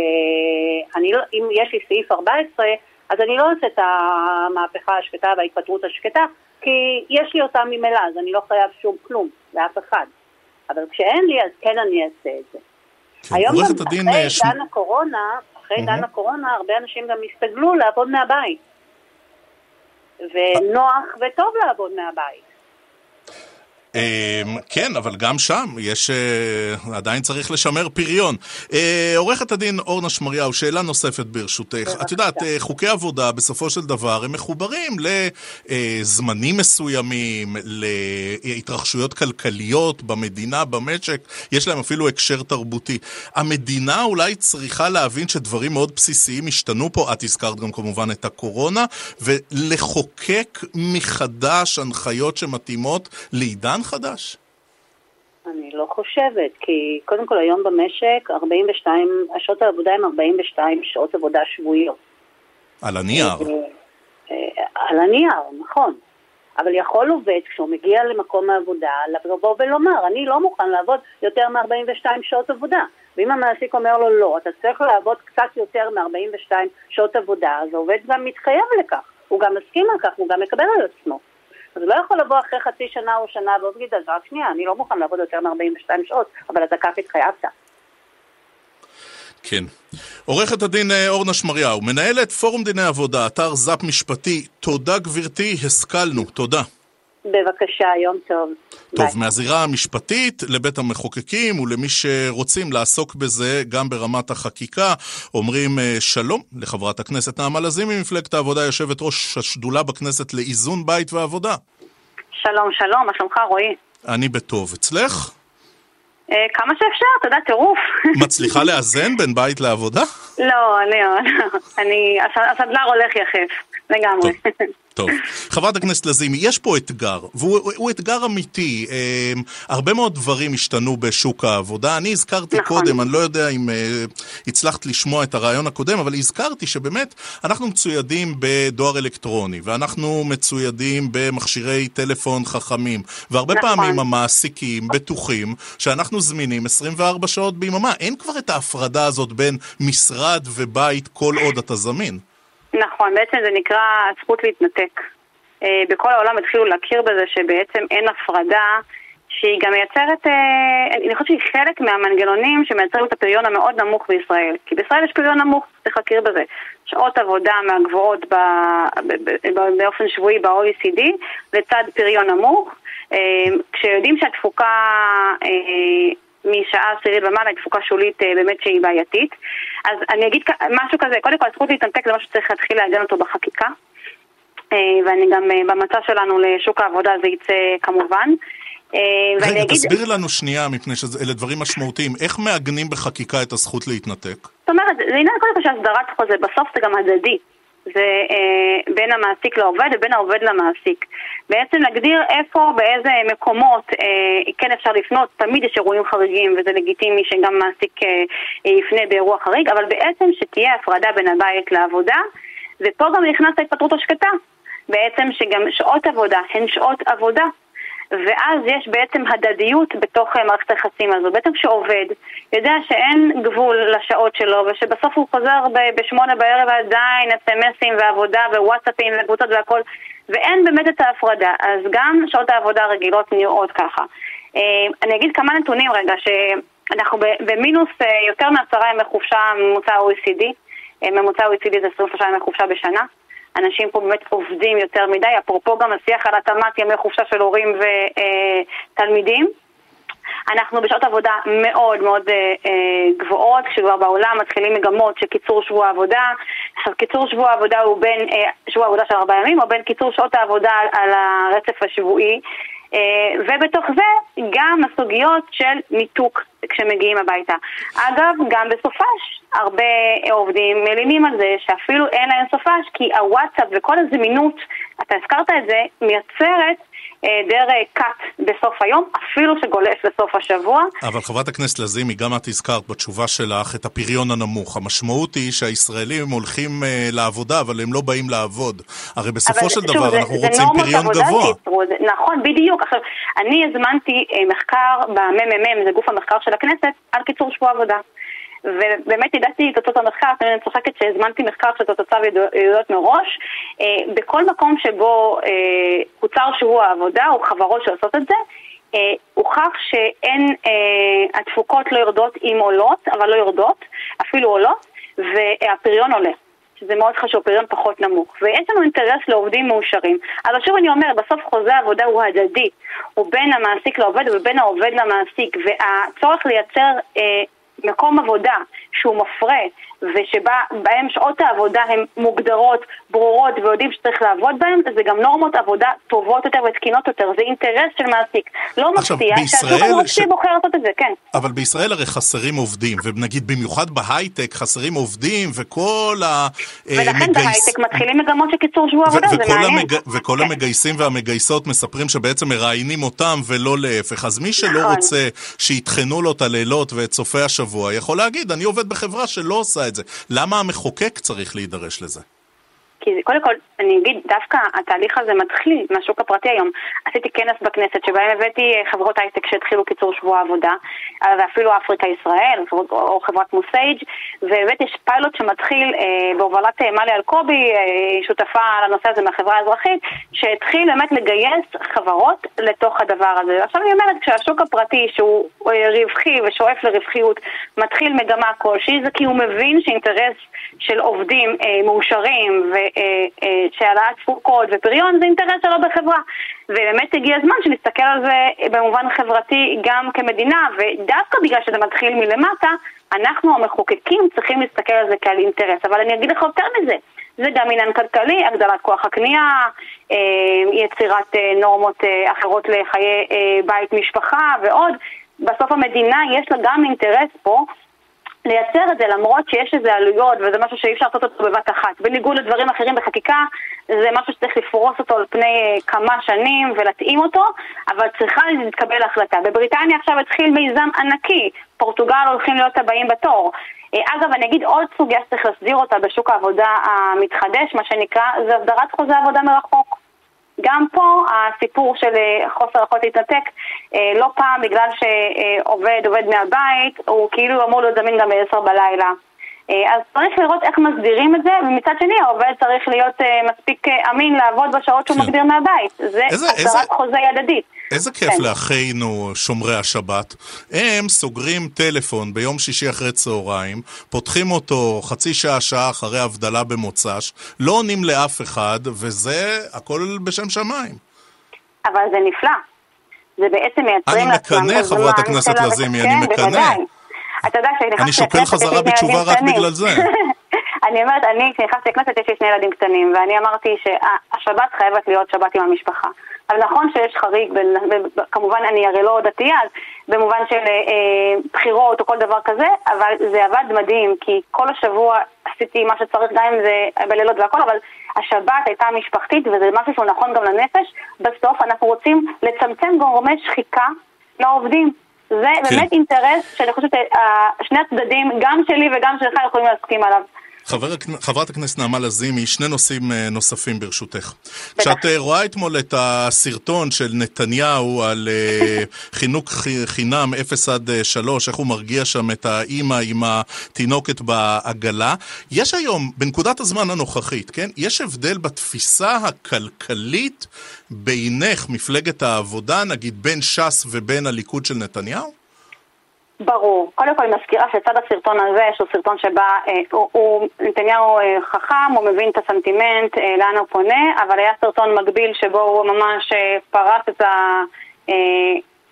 אני לא, אם יש לי סעיף 14 אז אני לא עושה את המהפכה השקטה וההתפטרות השקטה כי יש לי אותה ממילא אז אני לא חייב שום כלום לאף אחד. אבל כשאין לי אז כן אני אעשה את זה. כן. היום גם הדין אחרי אה, עידן הקורונה, אחרי מהמם. עידן הקורונה, הרבה אנשים גם הסתגלו לעבוד מהבית. ונוח וטוב לעבוד מהבית. אמ, כן, אבל גם שם יש... אה, עדיין צריך לשמר פריון. אה, עורכת הדין אורנה שמריהו, שאלה נוספת ברשותך. את יודעת, אה, חוקי עבודה בסופו של דבר הם מחוברים לזמנים מסוימים, להתרחשויות כלכליות במדינה, במשק, יש להם אפילו הקשר תרבותי. המדינה אולי צריכה להבין שדברים מאוד בסיסיים השתנו פה, את הזכרת גם כמובן את הקורונה, ולחוקק מחדש הנחיות שמתאימות לעידן חדש? אני לא חושבת, כי קודם כל היום במשק 42, שעות העבודה הן 42 שעות עבודה שבועיות. על הנייר. אה, אה, על הנייר, נכון. אבל יכול עובד, כשהוא מגיע למקום העבודה, לבוא ולומר, אני לא מוכן לעבוד יותר מ-42 שעות עבודה. ואם המעסיק אומר לו, לא, אתה צריך לעבוד קצת יותר מ-42 שעות עבודה, אז העובד גם מתחייב לכך. הוא גם מסכים על כך, הוא גם מקבל על עצמו. אז הוא לא יכול לבוא אחרי חצי שנה או שנה ועוד להגיד, אז רק שנייה, אני לא מוכן לעבוד יותר מ-42 שעות, אבל אתה כך התחייבת. כן. עורכת הדין אה, אורנה שמריהו, מנהלת פורום דיני עבודה, אתר זאפ משפטי. תודה גברתי, השכלנו. תודה. בבקשה, יום טוב. טוב, ביי. מהזירה המשפטית לבית המחוקקים ולמי שרוצים לעסוק בזה גם ברמת החקיקה, אומרים אה, שלום לחברת הכנסת נעמה לזימי ממפלגת העבודה, יושבת ראש השדולה בכנסת לאיזון בית ועבודה. שלום, שלום, מה שלומך רועי? אני בטוב. אצלך? אה, כמה שאפשר, אתה יודע, טירוף. מצליחה לאזן בין בית לעבודה? לא, אני, לא, אני, הס- הסדלר הולך יחף, לגמרי. טוב, חברת הכנסת לזימי, יש פה אתגר, והוא הוא אתגר אמיתי. אה, הרבה מאוד דברים השתנו בשוק העבודה. אני הזכרתי נכון. קודם, אני לא יודע אם אה, הצלחת לשמוע את הרעיון הקודם, אבל הזכרתי שבאמת אנחנו מצוידים בדואר אלקטרוני, ואנחנו מצוידים במכשירי טלפון חכמים, והרבה נכון. פעמים המעסיקים בטוחים שאנחנו זמינים 24 שעות ביממה. אין כבר את ההפרדה הזאת בין משרד ובית כל עוד אתה זמין. נכון, בעצם זה נקרא זכות להתנתק. אה, בכל העולם התחילו להכיר בזה שבעצם אין הפרדה שהיא גם מייצרת, אה, אני חושבת שהיא חלק מהמנגנונים שמייצרים את הפריון המאוד נמוך בישראל. כי בישראל יש פריון נמוך, צריך להכיר בזה. שעות עבודה מהגבוהות באופן שבועי ב-OECD לצד פריון נמוך. אה, כשיודעים שהתפוקה משעה עשירית ומעלה היא תפוקה שולית אה, באמת שהיא בעייתית. אז אני אגיד משהו כזה, קודם כל הזכות להתנתק זה משהו שצריך להתחיל לעגן אותו בחקיקה. אה, ואני גם אה, במצע שלנו לשוק העבודה זה יצא כמובן. רגע, אגיד, תסביר לנו שנייה, מפני שאלה דברים משמעותיים. איך מעגנים בחקיקה את הזכות להתנתק? זאת אומרת, זה עניין קודם כל של הסדרת חוזה, בסוף זה גם הדדי. זה אה, בין המעסיק לעובד ובין העובד למעסיק. בעצם להגדיר איפה, באיזה מקומות אה, כן אפשר לפנות, תמיד יש אירועים חריגים וזה לגיטימי שגם מעסיק אה, יפנה באירוע חריג, אבל בעצם שתהיה הפרדה בין הבית לעבודה, ופה גם נכנס ההתפטרות השקטה. בעצם שגם שעות עבודה הן שעות עבודה. ואז יש בעצם הדדיות בתוך אה, מערכת היחסים הזו. בעצם כשעובד יודע שאין גבול לשעות שלו ושבסוף הוא חוזר בשמונה בערב עדיין אס.אם.אסים ועבודה ווואטסאפים וקבוצות והכל ואין באמת את ההפרדה, אז גם שעות העבודה הרגילות נראות ככה. אה, אני אגיד כמה נתונים רגע, שאנחנו במינוס אה, יותר מעשרה ימי חופשה ממוצע ה-OECD, אה, ממוצע ה-OECD זה 23 ימי חופשה בשנה. אנשים פה באמת עובדים יותר מדי, אפרופו גם השיח על התאמת ימי חופשה של הורים ותלמידים. אנחנו בשעות עבודה מאוד מאוד אה, אה, גבוהות, כשכבר בעולם מתחילים מגמות של קיצור שבוע עבודה. עכשיו, קיצור שבוע עבודה הוא בין אה, שבוע עבודה של ארבעה ימים, או בין קיצור שעות העבודה על, על הרצף השבועי. אה, ובתוך זה גם הסוגיות של ניתוק כשמגיעים הביתה. אגב, גם בסופש, הרבה עובדים מלינים על זה שאפילו אין להם סופש, כי הוואטסאפ וכל הזמינות, אתה הזכרת את זה, מייצרת היעדר קאט בסוף היום, אפילו שגולש לסוף השבוע. אבל חברת הכנסת לזימי, גם את הזכרת בתשובה שלך את הפריון הנמוך. המשמעות היא שהישראלים הולכים uh, לעבודה, אבל הם לא באים לעבוד. הרי בסופו של דבר שוב, אנחנו זה, רוצים זה פריון גבוה. שיצרו, זה, נכון, בדיוק. עכשיו, אני הזמנתי uh, מחקר בממ"מ, זה גוף המחקר של הכנסת, על קיצור שבוע עבודה. ובאמת ידעתי את תוצאות המחקר, אני צוחקת שהזמנתי מחקר שתוצאותיו ידועות מראש. אה, בכל מקום שבו אה, קוצר שבוע העבודה, או חברות שעושות את זה, אה, הוכח שאין, התפוקות לא יורדות אם עולות, אבל לא יורדות, אפילו עולות, והפריון עולה. שזה מאוד חשוב, פריון פחות נמוך. ויש לנו אינטרס לעובדים מאושרים. אבל שוב אני אומרת, בסוף חוזה העבודה הוא הדדי. הוא בין המעסיק לעובד ובין העובד למעסיק. והצורך לייצר אה, מקום עבודה שהוא מפרה ושבהם שעות העבודה הן מוגדרות, ברורות ויודעים שצריך לעבוד בהן, זה גם נורמות עבודה טובות יותר ותקינות יותר, זה אינטרס של מעסיק. לא מפתיע שהשוק המרצי ש... בוחר לעשות את זה, כן. אבל בישראל הרי חסרים עובדים, ונגיד במיוחד בהייטק חסרים עובדים וכל המגייס... ולכן בהייטק מתחילים מגמות של קיצור שבוע עבודה, זה מעניין. המג... וכל כן. המגייסים והמגייסות מספרים שבעצם מראיינים אותם ולא להפך, אז מי שלא נכון. רוצה שיטחנו לו את הלילות ואת סופי השבוע, יכול להגיד, אני עובד בחברה שלא עושה את זה. למה המחוקק צריך להידרש לזה? כי קודם כל, אני אגיד, דווקא התהליך הזה מתחיל מהשוק הפרטי היום. עשיתי כנס בכנסת שבהם הבאתי אה, חברות הייטק שהתחילו קיצור שבוע עבודה, אה, ואפילו אפריקה ישראל, או חברת מוסייג', והבאתי פיילוט שמתחיל אה, בהובלת אה, מלי אלקובי, אה, שותפה לנושא הזה מהחברה האזרחית, שהתחיל באמת לגייס חברות לתוך הדבר הזה. עכשיו אני אומרת, כשהשוק הפרטי, שהוא רווחי ושואף לרווחיות, מתחיל מגמה כלשהי, זה כי הוא מבין שאינטרס של עובדים אה, מאושרים ו... אה, אה, שהעלאת תפוקות ופריון זה אינטרס שלו בחברה. ובאמת הגיע הזמן שנסתכל על זה במובן חברתי גם כמדינה, ודווקא בגלל שזה מתחיל מלמטה, אנחנו המחוקקים צריכים להסתכל על זה כעל אינטרס. אבל אני אגיד לך יותר מזה, זה גם עניין כלכלי, הגדלת כוח הקנייה, אה, יצירת נורמות אחרות לחיי בית משפחה ועוד. בסוף המדינה יש לה גם אינטרס פה לייצר את זה למרות שיש איזה עלויות וזה משהו שאי אפשר לעשות אותו בבת אחת. בניגוד לדברים אחרים בחקיקה, זה משהו שצריך לפרוס אותו על פני אה, כמה שנים ולהתאים אותו, אבל צריכה להתקבל החלטה. בבריטניה עכשיו התחיל מיזם ענקי, פורטוגל הולכים להיות הבאים בתור. אה, אגב, אני אגיד עוד סוגיה שצריך להסדיר אותה בשוק העבודה המתחדש, מה שנקרא, זה הסדרת חוזה עבודה מרחוק. גם פה הסיפור של אה, חוסר יכולת להתנתק, אה, לא פעם בגלל שעובד עובד מהבית, הוא כאילו אמור להיות זמין גם ב-10 בלילה. אה, אז צריך לראות איך מסדירים את זה, ומצד שני העובד צריך להיות מספיק אמין לעבוד בשעות שהוא כן. מגדיר מהבית. זה הסדרת חוזה ידדית. איזה כיף כן. לאחינו שומרי השבת. הם סוגרים טלפון ביום שישי אחרי צהריים, פותחים אותו חצי שעה, שעה אחרי הבדלה במוצ"ש, לא עונים לאף אחד, וזה הכל בשם שמיים. אבל זה נפלא. זה בעצם מייצרים לעצמם אני מקנא, חברת הכנסת לזימי, אני כן, מקנא. אתה יודע אני שוקל חזרה בתשובה רק בגלל זה. <laughs> אני אומרת, אני, כשנכנסתי לכנסת יש לי שני ילדים קטנים, ואני אמרתי שהשבת חייבת להיות שבת עם המשפחה. אבל נכון שיש חריג, בין, כמובן אני הרי לא דתייה, אז במובן של אה, בחירות או כל דבר כזה, אבל זה עבד מדהים, כי כל השבוע עשיתי מה שצריך גם אם זה בלילות והכל, אבל השבת הייתה משפחתית וזה משהו שהוא נכון גם לנפש. בסוף אנחנו רוצים לצמצם גורמי שחיקה לעובדים. זה כן. באמת אינטרס שאני חושבת ששני הצדדים, גם שלי וגם שלך, יכולים להסכים עליו. חבר, חברת הכנסת נעמה לזימי, שני נושאים אה, נוספים ברשותך. כשאת אה, רואה אתמול את הסרטון של נתניהו על אה, <laughs> חינוך חינם 0 עד 3, איך הוא מרגיע שם את האימא עם התינוקת בעגלה, יש היום, בנקודת הזמן הנוכחית, כן? יש הבדל בתפיסה הכלכלית בינך, מפלגת העבודה, נגיד בין ש"ס ובין הליכוד של נתניהו? ברור. קודם כל אני מזכירה שצד הסרטון הזה, שהוא סרטון שבא, אה, הוא, הוא נתניהו אה, חכם, הוא מבין את הסנטימנט, אה, לאן הוא פונה, אבל היה סרטון מקביל שבו הוא ממש אה, פרס את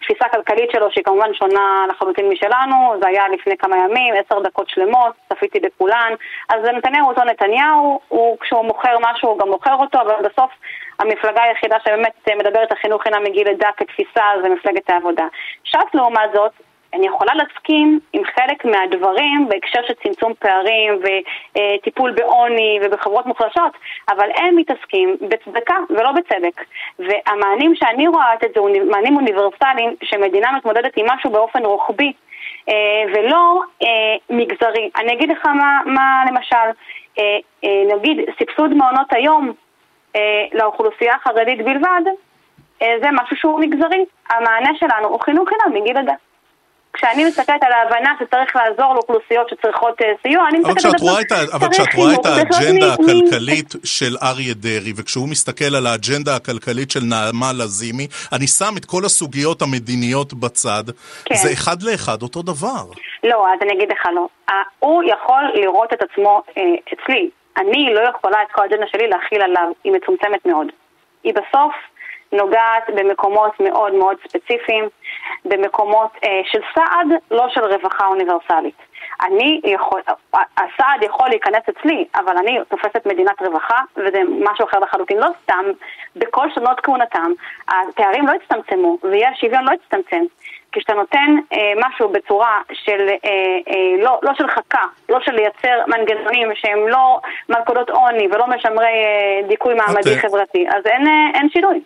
התפיסה הכלכלית שלו, שהיא כמובן שונה לחלוטין משלנו, זה היה לפני כמה ימים, עשר דקות שלמות, צפיתי בכולן. אז נתניהו אותו נתניהו, הוא, כשהוא מוכר משהו הוא גם מוכר אותו, אבל בסוף המפלגה היחידה שבאמת אה, מדברת על חינוך חינם מגיל לידה כתפיסה זה מפלגת העבודה. ש"ס לעומת זאת, אני יכולה להסכים עם חלק מהדברים בהקשר של צמצום פערים וטיפול בעוני ובחברות מוחלשות, אבל הם מתעסקים בצדקה ולא בצדק. והמענים שאני רואה את זה, מענים אוניברסליים, שמדינה מתמודדת עם משהו באופן רוחבי אה, ולא אה, מגזרי. אני אגיד לך מה, מה למשל, אה, נגיד סבסוד מעונות היום לאוכלוסייה החרדית בלבד, זה משהו שהוא מגזרי. המענה שלנו הוא חינוך חינם מגיל לידה. כשאני מסתכלת על ההבנה שצריך לעזור לאוכלוסיות שצריכות uh, סיוע, אני מסתכלת על זה. אבל כשאת רואה את האג'נדה הכלכלית של אריה דרעי, וכשהוא מסתכל על האג'נדה הכלכלית של נעמה לזימי, אני שם את כל הסוגיות המדיניות בצד, כן. זה אחד לאחד אותו דבר. לא, אז אני אגיד לך לא. הוא יכול לראות את עצמו uh, אצלי. אני לא יכולה את כל האג'נדה שלי להכיל עליו, היא מצומצמת מאוד. היא בסוף נוגעת במקומות מאוד מאוד ספציפיים, במקומות אה, של סעד, לא של רווחה אוניברסלית. אני יכול, הסעד יכול להיכנס אצלי, אבל אני תופסת מדינת רווחה, וזה משהו אחר לחלוטין. לא סתם, בכל שנות כהונתם, הפערים לא הצטמצמו, ואי השוויון לא הצטמצם. כשאתה נותן אה, משהו בצורה של, אה, אה, לא, לא של חכה, לא של לייצר מנגנונים שהם לא מלכודות עוני ולא משמרי אה, דיכוי מעמדי okay. חברתי, אז אין, אה, אין שינוי.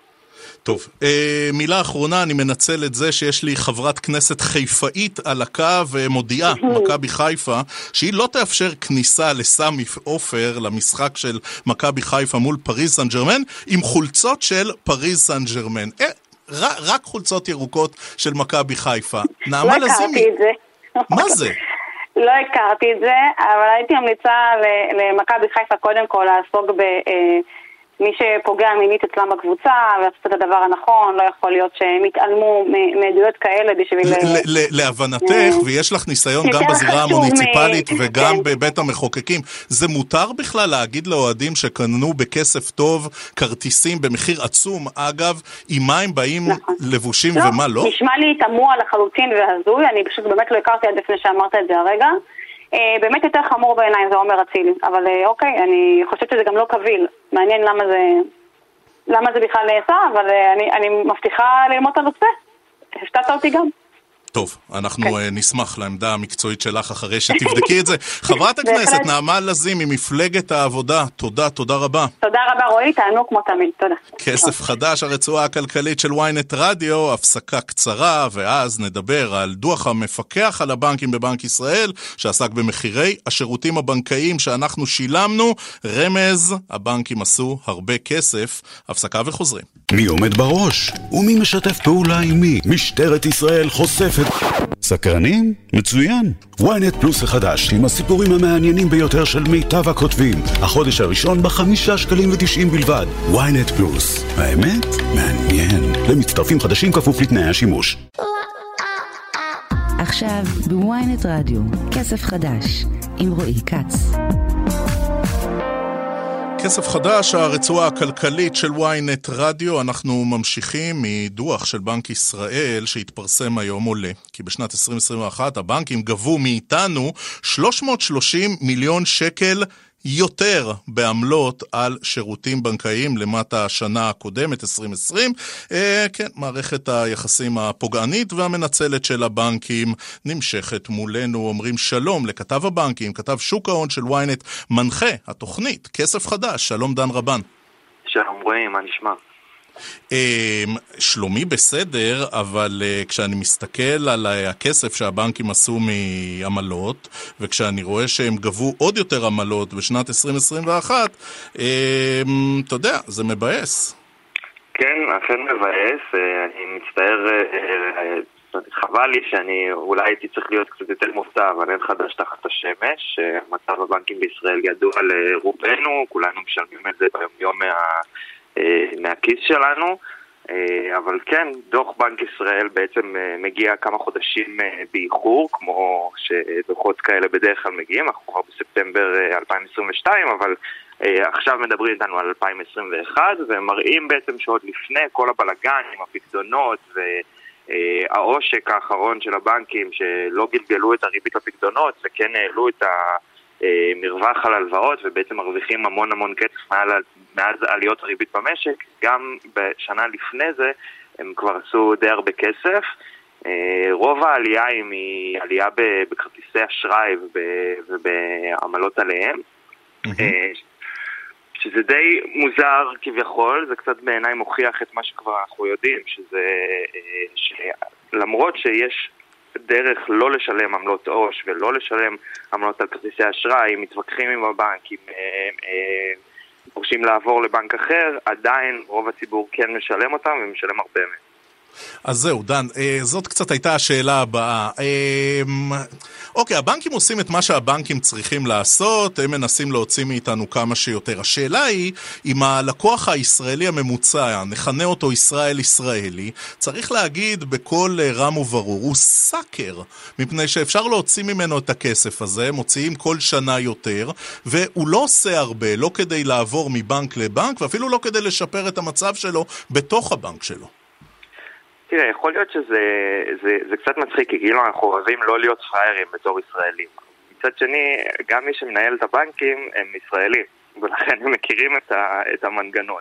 טוב, אה, מילה אחרונה, אני מנצל את זה שיש לי חברת כנסת חיפאית על הקו ומודיעה, מכבי חיפה, שהיא לא תאפשר כניסה לסמי עופר למשחק של מכבי חיפה מול פריז סן ג'רמן עם חולצות של פריז סן ג'רמן. אה, רק חולצות ירוקות של מכבי חיפה. נעמה לזימי. לא הכרתי את זה. מה זה? <laughs> לא הכרתי את זה, אבל הייתי ממליצה למכבי חיפה קודם כל לעסוק ב... מי שפוגע מינית אצלם בקבוצה ועשו את הדבר הנכון, לא יכול להיות שהם יתעלמו מעדויות כאלה בשביל... להבנתך, ויש לך ניסיון גם בזירה המוניציפלית וגם כן. בבית המחוקקים, זה מותר בכלל להגיד לאוהדים שקנו בכסף טוב כרטיסים במחיר עצום, אגב, עם מה הם באים נכון. לבושים ומה לא? נשמע לי תמוה לחלוטין והזוי, אני פשוט באמת לא הכרתי עד לפני שאמרת את זה הרגע. אה, באמת יותר חמור בעיניי זה עומר אצילי, אבל אה, אוקיי, אני חושבת שזה גם לא קביל. מעניין למה זה, למה זה בכלל נעשה, אבל אה, אני, אני מבטיחה ללמוד את הנושא. הפתעת אותי גם. טוב, אנחנו כן. נשמח לעמדה המקצועית שלך אחרי שתבדקי את זה. <laughs> חברת הכנסת נעמה לזימי, מפלגת העבודה, תודה, תודה רבה. תודה רבה רועי, תענו כמו תמיד, תודה. כסף חדש, הרצועה הכלכלית של ynet רדיו, הפסקה קצרה, ואז נדבר על דוח המפקח על הבנקים בבנק ישראל, שעסק במחירי השירותים הבנקאיים שאנחנו שילמנו. רמז, הבנקים עשו הרבה כסף. הפסקה וחוזרים. מי עומד בראש? ומי משתף פעולה עם מי? משטרת ישראל חושפת סקרנים? מצוין. ynet פלוס החדש, עם הסיפורים המעניינים ביותר של מיטב הכותבים. החודש הראשון בחמישה שקלים ותשעים בלבד. ynet פלוס. האמת? מעניין. למצטרפים חדשים כפוף לתנאי השימוש. עכשיו בוויינט רדיו, כסף חדש, עם רועי כץ. כסף חדש, הרצועה הכלכלית של ynet רדיו, אנחנו ממשיכים מדוח של בנק ישראל שהתפרסם היום עולה. כי בשנת 2021 הבנקים גבו מאיתנו 330 מיליון שקל יותר בעמלות על שירותים בנקאיים למטה השנה הקודמת, 2020. אה, כן, מערכת היחסים הפוגענית והמנצלת של הבנקים נמשכת מולנו. אומרים שלום לכתב הבנקים, כתב שוק ההון של ynet, מנחה התוכנית, כסף חדש, שלום דן רבן. שלום רועי, מה נשמע? אמ, שלומי בסדר, אבל אה, כשאני מסתכל על הכסף שהבנקים עשו מעמלות, וכשאני רואה שהם גבו עוד יותר עמלות בשנת 2021, אמ, אתה יודע, זה מבאס. כן, אכן מבאס, אה, אני מצטער, אה, חבל לי שאני אולי הייתי צריך להיות קצת יותר מופתע, אבל אין חדש תחת השמש. מצב הבנקים בישראל ידוע לרובנו, כולנו משלמים את זה ביום יום מה... אה, מהכיס שלנו. אבל כן, דוח בנק ישראל בעצם מגיע כמה חודשים באיחור, כמו שדוחות כאלה בדרך כלל מגיעים, אנחנו כבר בספטמבר 2022, אבל עכשיו מדברים איתנו על 2021, ומראים בעצם שעוד לפני כל הבלגן עם הפקדונות ו... העושק האחרון של הבנקים שלא גלגלו את הריבית לפקדונות וכן העלו את המרווח על הלוואות ובעצם מרוויחים המון המון כסף מעל, מאז עליות הריבית במשק, גם בשנה לפני זה הם כבר עשו די הרבה כסף. רוב העלייה היא מעלייה בכרטיסי אשראי ובעמלות עליהם. Mm-hmm. שזה די מוזר כביכול, זה קצת בעיניי מוכיח את מה שכבר אנחנו יודעים, שזה... שלמרות שיש דרך לא לשלם עמלות עו"ש ולא לשלם עמלות על כרטיסי אשראי, מתווכחים עם הבנק, אם דורשים לעבור לבנק אחר, עדיין רוב הציבור כן משלם אותם ומשלם הרבה מהם. אז זהו, דן, אה, זאת קצת הייתה השאלה הבאה. אה, אוקיי, הבנקים עושים את מה שהבנקים צריכים לעשות, הם מנסים להוציא מאיתנו כמה שיותר. השאלה היא, אם הלקוח הישראלי הממוצע, נכנה אותו ישראל ישראלי, צריך להגיד בקול רם וברור, הוא סאקר, מפני שאפשר להוציא ממנו את הכסף הזה, מוציאים כל שנה יותר, והוא לא עושה הרבה, לא כדי לעבור מבנק לבנק, ואפילו לא כדי לשפר את המצב שלו בתוך הבנק שלו. תראה, יכול להיות שזה זה, זה קצת מצחיק, כי כאילו אנחנו אוהבים לא להיות פראיירים בתור ישראלים. מצד שני, גם מי שמנהל את הבנקים הם ישראלים, <laughs> ולכן הם מכירים את, ה, את המנגנון.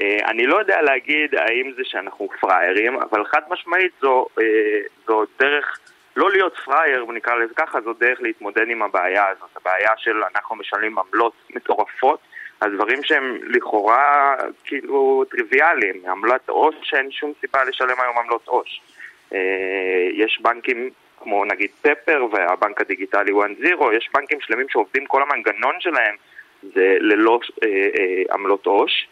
אה, אני לא יודע להגיד האם זה שאנחנו פראיירים, אבל חד משמעית זו, אה, זו דרך לא להיות פראייר, נקרא לזה ככה, זו דרך להתמודד עם הבעיה הזאת. הבעיה של אנחנו משלמים עמלות מטורפות על דברים שהם לכאורה כאילו טריוויאליים, עמלת עו"ש שאין שום סיבה לשלם היום עמלות עו"ש. אה, יש בנקים כמו נגיד פפר והבנק הדיגיטלי 1-0, יש בנקים שלמים שעובדים כל המנגנון שלהם זה ללא אה, אה, עמלות עו"ש.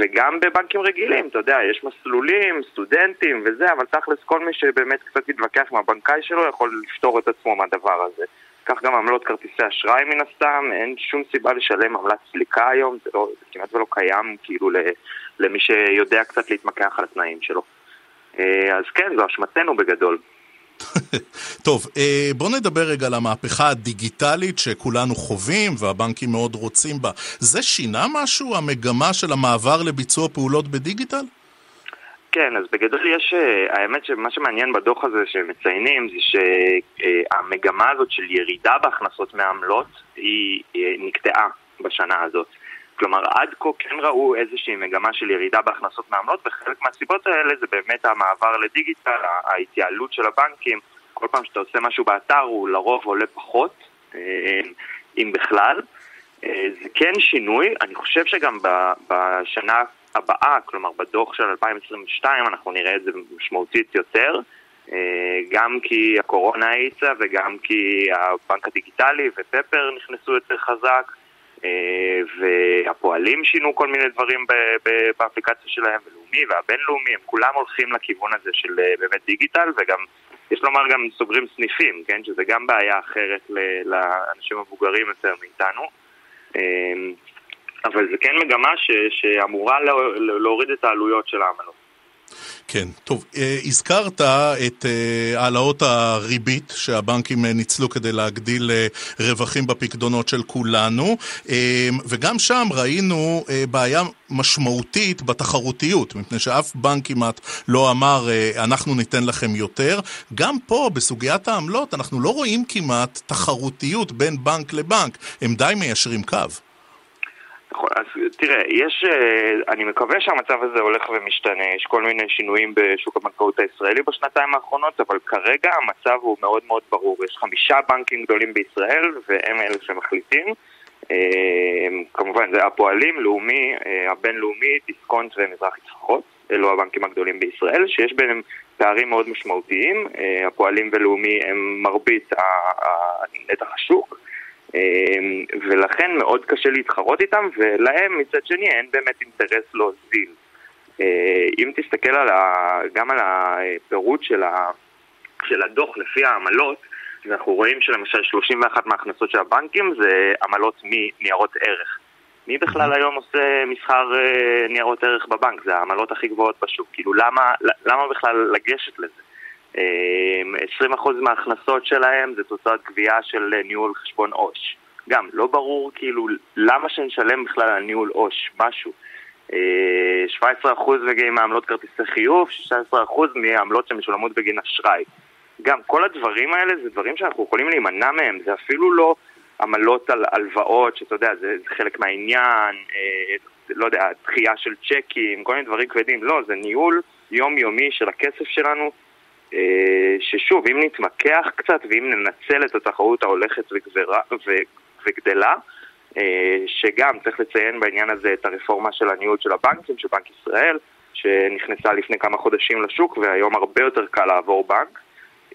וגם בבנקים רגילים, אתה יודע, יש מסלולים, סטודנטים וזה, אבל תכלס כל מי שבאמת קצת מתווכח עם הבנקאי שלו יכול לפתור את עצמו מהדבר הזה. כך גם עמלות כרטיסי אשראי מן הסתם, אין שום סיבה לשלם עמלת סליקה היום, זה, לא, זה כמעט ולא קיים כאילו למי שיודע קצת להתמקח על התנאים שלו. אה, אז כן, זו אשמתנו בגדול. <laughs> טוב, אה, בוא נדבר רגע על המהפכה הדיגיטלית שכולנו חווים והבנקים מאוד רוצים בה. זה שינה משהו, המגמה של המעבר לביצוע פעולות בדיגיטל? כן, אז בגדול יש, אה, האמת שמה שמעניין בדוח הזה שמציינים זה שהמגמה הזאת של ירידה בהכנסות מעמלות היא נקטעה בשנה הזאת. כלומר, עד כה כן ראו איזושהי מגמה של ירידה בהכנסות מעמלות, וחלק מהסיבות האלה זה באמת המעבר לדיגיטל, ההתייעלות של הבנקים. כל פעם שאתה עושה משהו באתר הוא לרוב עולה פחות, אה, אם בכלל. אה, זה כן שינוי, אני חושב שגם בשנה הבאה, כלומר בדוח של 2022, אנחנו נראה את זה משמעותית יותר, אה, גם כי הקורונה האיצה וגם כי הבנק הדיגיטלי ופפר נכנסו יותר חזק. אה, והפועלים שינו כל מיני דברים באפליקציה שלהם, ולאומי והבינלאומי, הם כולם הולכים לכיוון הזה של אה, באמת דיגיטל, וגם, יש לומר, גם סוגרים סניפים, כן? שזה גם בעיה אחרת לאנשים מבוגרים יותר מאיתנו. אבל זה כן מגמה ש, שאמורה להוריד את העלויות של העמלות. כן, טוב, אה, הזכרת את אה, העלאות הריבית שהבנקים אה, ניצלו כדי להגדיל רווחים בפקדונות של כולנו, וגם שם ראינו בעיה משמעותית בתחרותיות, מפני שאף בנק כמעט לא אמר אנחנו ניתן לכם יותר. גם פה, בסוגיית העמלות, אנחנו לא רואים כמעט תחרותיות בין בנק לבנק, הם די מיישרים קו. נכון, אז תראה, יש, אה, אני מקווה שהמצב הזה הולך ומשתנה, יש כל מיני שינויים בשוק הבנקאות הישראלי בשנתיים האחרונות, אבל כרגע המצב הוא מאוד מאוד ברור. יש חמישה בנקים גדולים בישראל, והם אלה שמחליטים. אה, כמובן זה הפועלים, לאומי, אה, הבינלאומי, דיסקונט ומזרחי צפחות, אלו הבנקים הגדולים בישראל, שיש ביניהם פערים מאוד משמעותיים. הפועלים ולאומי הם מרבית נתח השוק. אמ, ולכן מאוד קשה להתחרות איתם, ולהם מצד שני אין באמת אינטרס להוזיל. אה, אם תסתכל על ה, גם על הפירוט של, ה, של הדוח לפי העמלות, אנחנו רואים שלמשל 31 מההכנסות של הבנקים זה עמלות מניירות ערך. מי בכלל היום עושה מסחר אה, ניירות ערך בבנק? זה העמלות הכי גבוהות בשוק. כאילו, למה, למה בכלל לגשת לזה? 20% מההכנסות שלהם זה תוצאת גבייה של ניהול חשבון עו"ש. גם, לא ברור כאילו למה שנשלם בכלל על ניהול עו"ש, משהו. 17% מגיעים מעמלות כרטיסי חיוב, 16% מעמלות שמשולמות בגין אשראי. גם כל הדברים האלה זה דברים שאנחנו יכולים להימנע מהם, זה אפילו לא עמלות על הלוואות, שאתה יודע, זה, זה חלק מהעניין, אה, לא יודע, דחייה של צ'קים, כל מיני דברים כבדים, לא, זה ניהול יומיומי של הכסף שלנו, אה, ששוב, אם נתמקח קצת ואם ננצל את התחרות ההולכת וגברה, ו, וגדלה, אה, שגם צריך לציין בעניין הזה את הרפורמה של הניהול של הבנקים, של בנק ישראל, שנכנסה לפני כמה חודשים לשוק והיום הרבה יותר קל לעבור בנק.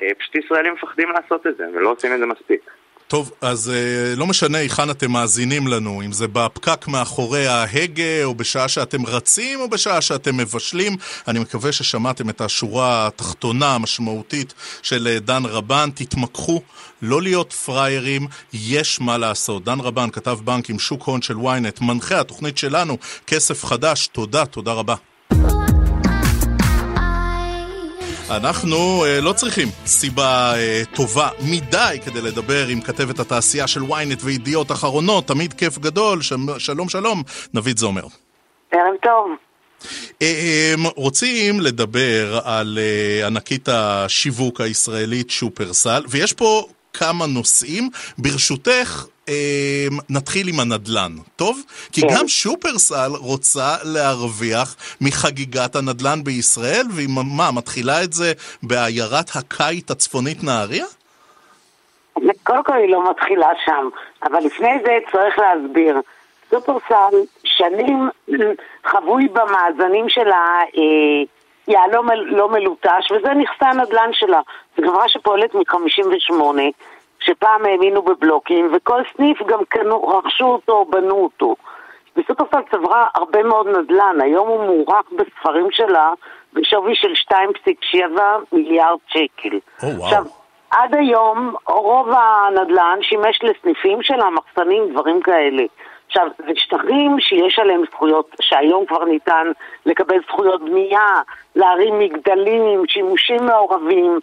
אה, פשוט ישראלים מפחדים לעשות את זה ולא עושים את זה מספיק. טוב, אז uh, לא משנה היכן אתם מאזינים לנו, אם זה בפקק מאחורי ההגה, או בשעה שאתם רצים, או בשעה שאתם מבשלים. אני מקווה ששמעתם את השורה התחתונה המשמעותית של uh, דן רבן. תתמקחו, לא להיות פראיירים, יש מה לעשות. דן רבן, כתב בנק עם שוק הון של ynet, מנחה התוכנית שלנו, כסף חדש. תודה, תודה רבה. אנחנו uh, לא צריכים סיבה uh, טובה מדי כדי לדבר עם כתבת התעשייה של ynet וידיעות אחרונות, תמיד כיף גדול, ש... שלום שלום, נביד זומר. ערב טוב. Uh, רוצים לדבר על uh, ענקית השיווק הישראלית שופרסל, ויש פה כמה נושאים. ברשותך, אה, נתחיל עם הנדל"ן, טוב? כי כן. גם שופרסל רוצה להרוויח מחגיגת הנדל"ן בישראל, והיא מה, מתחילה את זה בעיירת הקיט הצפונית נהריה? קודם כל היא לא מתחילה שם, אבל לפני זה צריך להסביר. שופרסל שנים חבוי במאזנים שלה אה, יהלום לא מלוטש, וזה נכסי הנדל"ן שלה. זו חברה שפועלת מ-58, שפעם האמינו בבלוקים, וכל סניף גם קנו, רכשו אותו, בנו אותו. וסופרסל צברה הרבה מאוד נדל"ן, היום הוא מוערך בספרים שלה בשווי של 2.7 מיליארד שקל. Oh, wow. עכשיו, עד היום רוב הנדל"ן שימש לסניפים שלה, מחסנים, דברים כאלה. עכשיו, זה שטחים שיש עליהם זכויות, שהיום כבר ניתן לקבל זכויות בנייה, להרים מגדלים, שימושים מעורבים,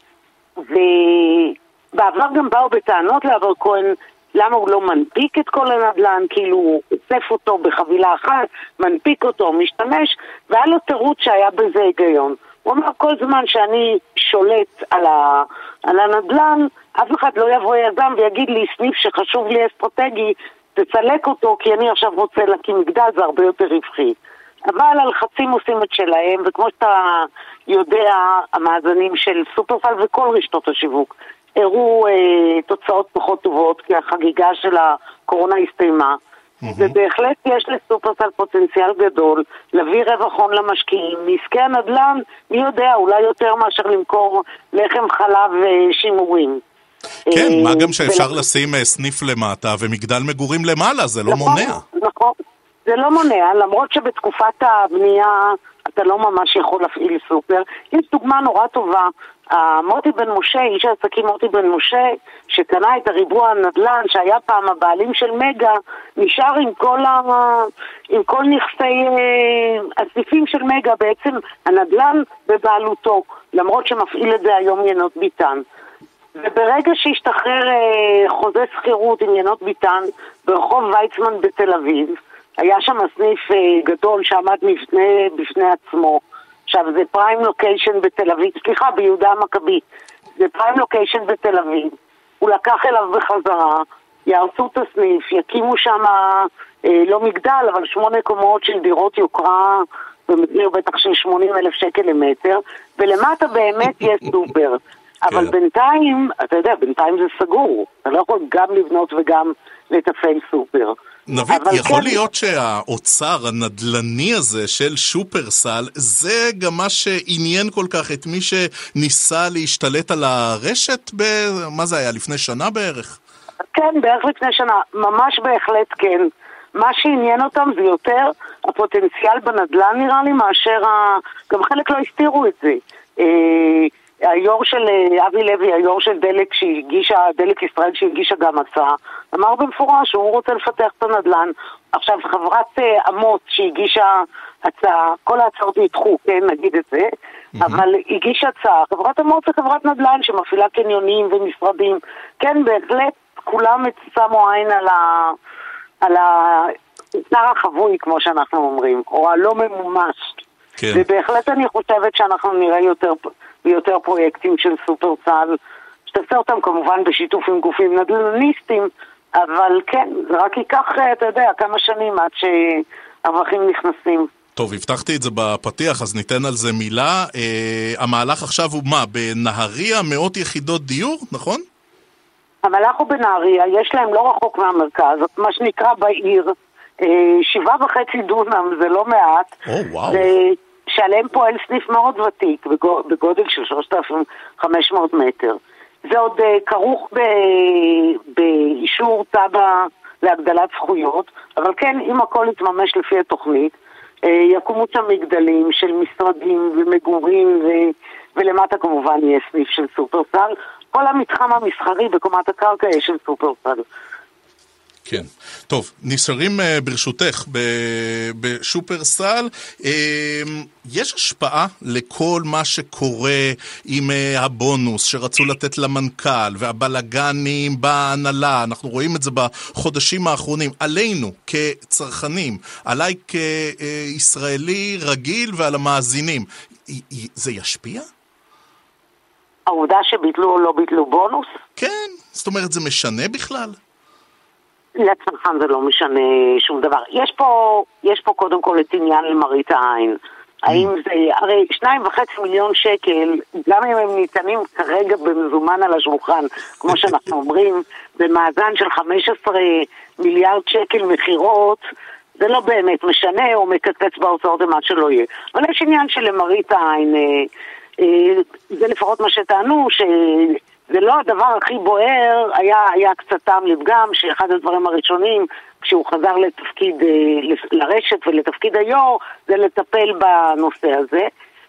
ובעבר גם באו בטענות לאבר כהן למה הוא לא מנפיק את כל הנדל"ן, כאילו הוא אוסף אותו בחבילה אחת, מנפיק אותו, משתמש, והיה לו תירוץ שהיה בזה היגיון. הוא אמר, כל זמן שאני שולט על, ה, על הנדל"ן, אף אחד לא יבוא יזם ויגיד לי, סניף שחשוב לי אסטרטגי, תצלק אותו כי אני עכשיו רוצה להקים מגדל, זה הרבה יותר רווחי. אבל הלחצים עושים את שלהם, וכמו שאתה יודע, המאזנים של סופרפל וכל רשתות השיווק הראו אה, תוצאות פחות טובות, כי החגיגה של הקורונה הסתיימה. Mm-hmm. ובהחלט יש לסופרסל פוטנציאל גדול להביא רווח הון למשקיעים. מעסקי הנדל"ן, מי יודע, אולי יותר מאשר למכור לחם חלב ושימורים. אה, כן, מה גם שאפשר לשים אה, סניף למטה ומגדל מגורים למעלה, זה לא נכון, מונע. נכון, זה לא מונע, למרות שבתקופת הבנייה אתה לא ממש יכול להפעיל סופר. יש דוגמה נורא טובה, מוטי בן משה, איש העסקים מוטי בן משה, שקנה את הריבוע הנדל"ן, שהיה פעם הבעלים של מגה, נשאר עם כל, ה... עם כל נכסי אה, הסניפים של מגה, בעצם הנדל"ן בבעלותו, למרות שמפעיל את זה היום ינות ביטן. וברגע שהשתחרר אה, חוזה שכירות עם ינות ביטן ברחוב ויצמן בתל אביב, היה שם סניף אה, גדול שעמד בפני, בפני עצמו. עכשיו זה פריים לוקיישן בתל אביב, סליחה, ביהודה המכבי. זה פריים לוקיישן בתל אביב. הוא לקח אליו בחזרה, יהרסו את הסניף, יקימו שם אה, לא מגדל, אבל שמונה קומות של דירות יוקרה במחיר בטח של 80 אלף שקל למטר, ולמטה באמת יש <laughs> סופר. אבל בינתיים, אתה יודע, בינתיים זה סגור. אתה לא יכול גם לבנות וגם לתפעל סופר. נבית, יכול כן... להיות שהאוצר הנדל"ני הזה של שופרסל, זה גם מה שעניין כל כך את מי שניסה להשתלט על הרשת, ב... מה זה היה, לפני שנה בערך? כן, בערך לפני שנה. ממש בהחלט כן. מה שעניין אותם זה יותר הפוטנציאל בנדל"ן נראה לי, מאשר ה... גם חלק לא הסתירו את זה. היו"ר של אה, אבי לוי, היו"ר של דלק שהגישה, דלק ישראל שהגישה גם הצעה, אמר במפורש שהוא רוצה לפתח את הנדל"ן. עכשיו, חברת אה, אמות שהגישה הצעה, כל ההצעות נדחו, כן, נגיד את זה, אבל הגישה הצעה, חברת אמות זה חברת נדל"ן שמפעילה קניונים ומשרדים. כן, בהחלט, כולם שמו עין על ה... על השר החבוי, כמו שאנחנו אומרים, או הלא ממומש. כן. ובהחלט אני חושבת שאנחנו נראה יותר ויותר פרויקטים של סופרסל, שתעשה אותם כמובן בשיתוף עם גופים נדל"ניסטים, אבל כן, זה רק ייקח, אה, אתה יודע, כמה שנים עד שהרווחים נכנסים. טוב, הבטחתי את זה בפתיח, אז ניתן על זה מילה. אה, המהלך עכשיו הוא מה, בנהריה מאות יחידות דיור, נכון? המלאך הוא בנהריה, יש להם לא רחוק מהמרכז, מה שנקרא בעיר, שבעה וחצי דונם, זה לא מעט. או, וואו. ו- שעליהם פועל סניף מאוד ותיק, בגו- בגודל של 3,500 מטר. זה עוד אה, כרוך ב- באישור תב"ע להגדלת זכויות, אבל כן, אם הכל יתממש לפי התוכנית, אה, יקומו שם מגדלים של משרדים ומגורים, ו- ולמטה כמובן יהיה סניף של סופרסל. כל המתחם המסחרי בקומת הקרקע יש של סופרסל. כן. טוב, נשארים אה, ברשותך ב- בשופרסל. אה, יש השפעה לכל מה שקורה עם אה, הבונוס שרצו לתת למנכ"ל והבלגנים בהנהלה, אנחנו רואים את זה בחודשים האחרונים, עלינו כצרכנים, עליי כישראלי רגיל ועל המאזינים. זה ישפיע? העובדה שביטלו או לא ביטלו בונוס, כן. זאת אומרת, זה משנה בכלל? לצרכן זה לא משנה שום דבר. יש פה, יש פה קודם כל את עניין למראית העין. האם זה, הרי שניים וחצי מיליון שקל, גם אם הם ניתנים כרגע במזומן על השולחן, כמו שאנחנו אומרים, במאזן של 15 מיליארד שקל מכירות, זה לא באמת משנה או מקצץ בהוצאות ומה שלא יהיה. אבל יש עניין של למראית העין, אה, אה, זה לפחות מה שטענו, שזה לא הדבר הכי בוער, היה, היה קצת טעם לפגם, שאחד הדברים הראשונים, כשהוא חזר לתפקיד, אה, לרשת ולתפקיד היו"ר, זה לטפל בנושא הזה.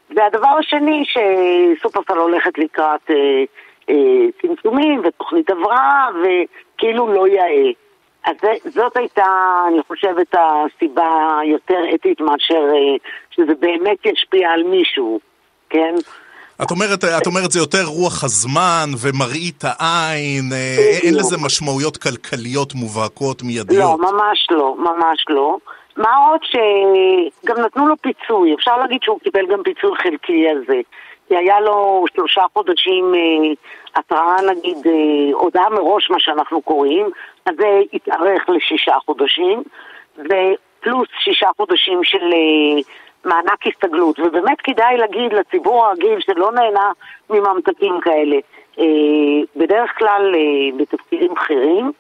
והדבר השני, שסופרסל הולכת לקראת אה, אה, צמצומים ותוכנית הבראה, וכאילו לא יאה. אז זה, זאת הייתה, אני חושבת, הסיבה יותר אתית מאשר אה, שזה באמת ישפיע על מישהו, כן? את אומרת, את אומרת זה יותר רוח הזמן ומראית העין, אה, אין. לזה משמעויות כלכליות מובהקות מיידיות. לא, ממש לא, ממש לא. מה עוד שגם נתנו לו פיצוי, אפשר להגיד שהוא קיבל גם פיצוי חלקי על זה. כי היה לו שלושה חודשים אה, התראה, נגיד, אה, הודעה מראש, מה שאנחנו קוראים, אז זה התארך לשישה חודשים, ופלוס שישה חודשים של אה, מענק הסתגלות. ובאמת כדאי להגיד לציבור הרגיל שלא נהנה מממתקים כאלה. אה, בדרך כלל אה, בתפקידים בכירים,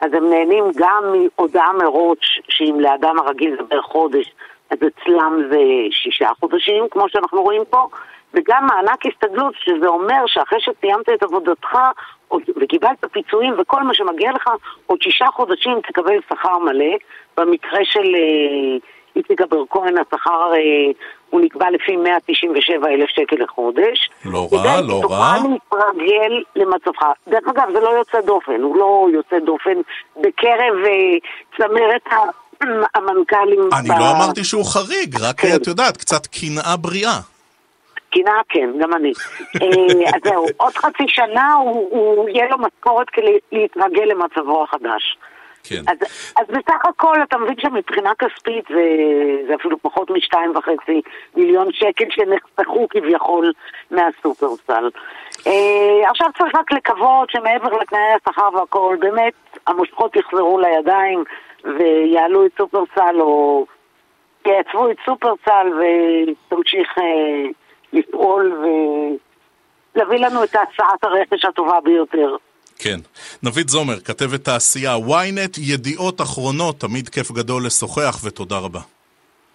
אז הם נהנים גם מהודעה מראש, שאם לאדם הרגיל זה בערך חודש, אז אצלם זה שישה חודשים, כמו שאנחנו רואים פה, וגם מענק הסתגלות, שזה אומר שאחרי שסיימת את עבודתך וקיבלת פיצויים וכל מה שמגיע לך, עוד שישה חודשים תקבל שכר מלא. במקרה של אה, איציק אבר כהן, השכר אה, הוא נקבע לפי 197 אלף שקל לחודש. לא רע, לא רע. להתרגל למצבך. דרך אגב, זה לא יוצא דופן, הוא לא יוצא דופן בקרב אה, צמרת ה- המנכ"לים. אני ב- לא אמרתי שהוא חריג, רק כן. את יודעת, קצת קנאה בריאה. קנאה כן, גם אני. <laughs> אה, אז זהו, עוד חצי שנה הוא, הוא יהיה לו משכורת כדי להתרגל למצבו החדש. כן. אז, אז בסך הכל אתה מבין שמבחינה כספית זה, זה אפילו פחות משתיים וחצי מיליון שקל שנחסכו כביכול מהסופרסל. אה, עכשיו צריך רק לקוות שמעבר לתנאי השכר והכל, באמת המושכות יחזרו לידיים ויעלו את סופרסל או ייצבו את סופרסל ותמשיך אה, לפעול ולהביא לנו את הצעת הרכש הטובה ביותר. כן. נבית זומר, כתבת תעשייה, ynet, ידיעות אחרונות, תמיד כיף גדול לשוחח ותודה רבה.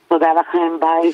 תודה לכם, ביי.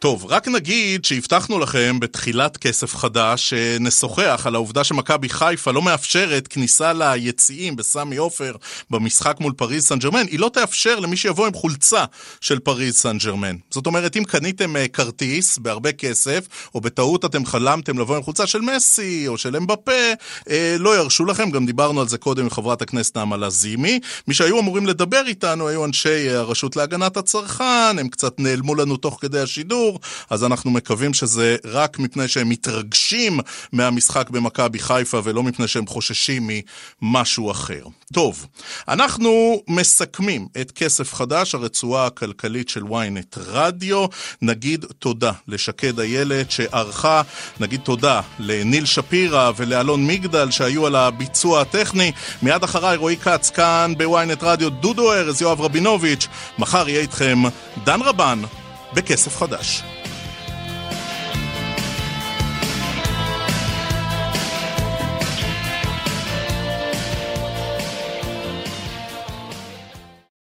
טוב, רק נגיד שהבטחנו לכם בתחילת כסף חדש שנשוחח על העובדה שמכבי חיפה לא מאפשרת כניסה ליציעים בסמי עופר במשחק מול פריז סן ג'רמן, היא לא תאפשר למי שיבוא עם חולצה של פריז סן ג'רמן. זאת אומרת, אם קניתם אה, כרטיס בהרבה כסף, או בטעות אתם חלמתם לבוא עם חולצה של מסי או של אמבפה, אה, לא ירשו לכם, גם דיברנו על זה קודם עם חברת הכנסת נעמה לזימי. מי שהיו אמורים לדבר איתנו היו אנשי אה, הרשות להגנת הצרכן, הם קצת נעלמו לנו תוך כדי השידור. השידור, אז אנחנו מקווים שזה רק מפני שהם מתרגשים מהמשחק במכבי חיפה ולא מפני שהם חוששים ממשהו אחר. טוב, אנחנו מסכמים את כסף חדש, הרצועה הכלכלית של ynet רדיו. נגיד תודה לשקד איילת שערכה, נגיד תודה לניל שפירא ולאלון מגדל שהיו על הביצוע הטכני. מיד אחריי רועי כץ כאן בוויינט רדיו, דודו ארז, יואב רבינוביץ'. מחר יהיה איתכם דן רבן בכסף חדש.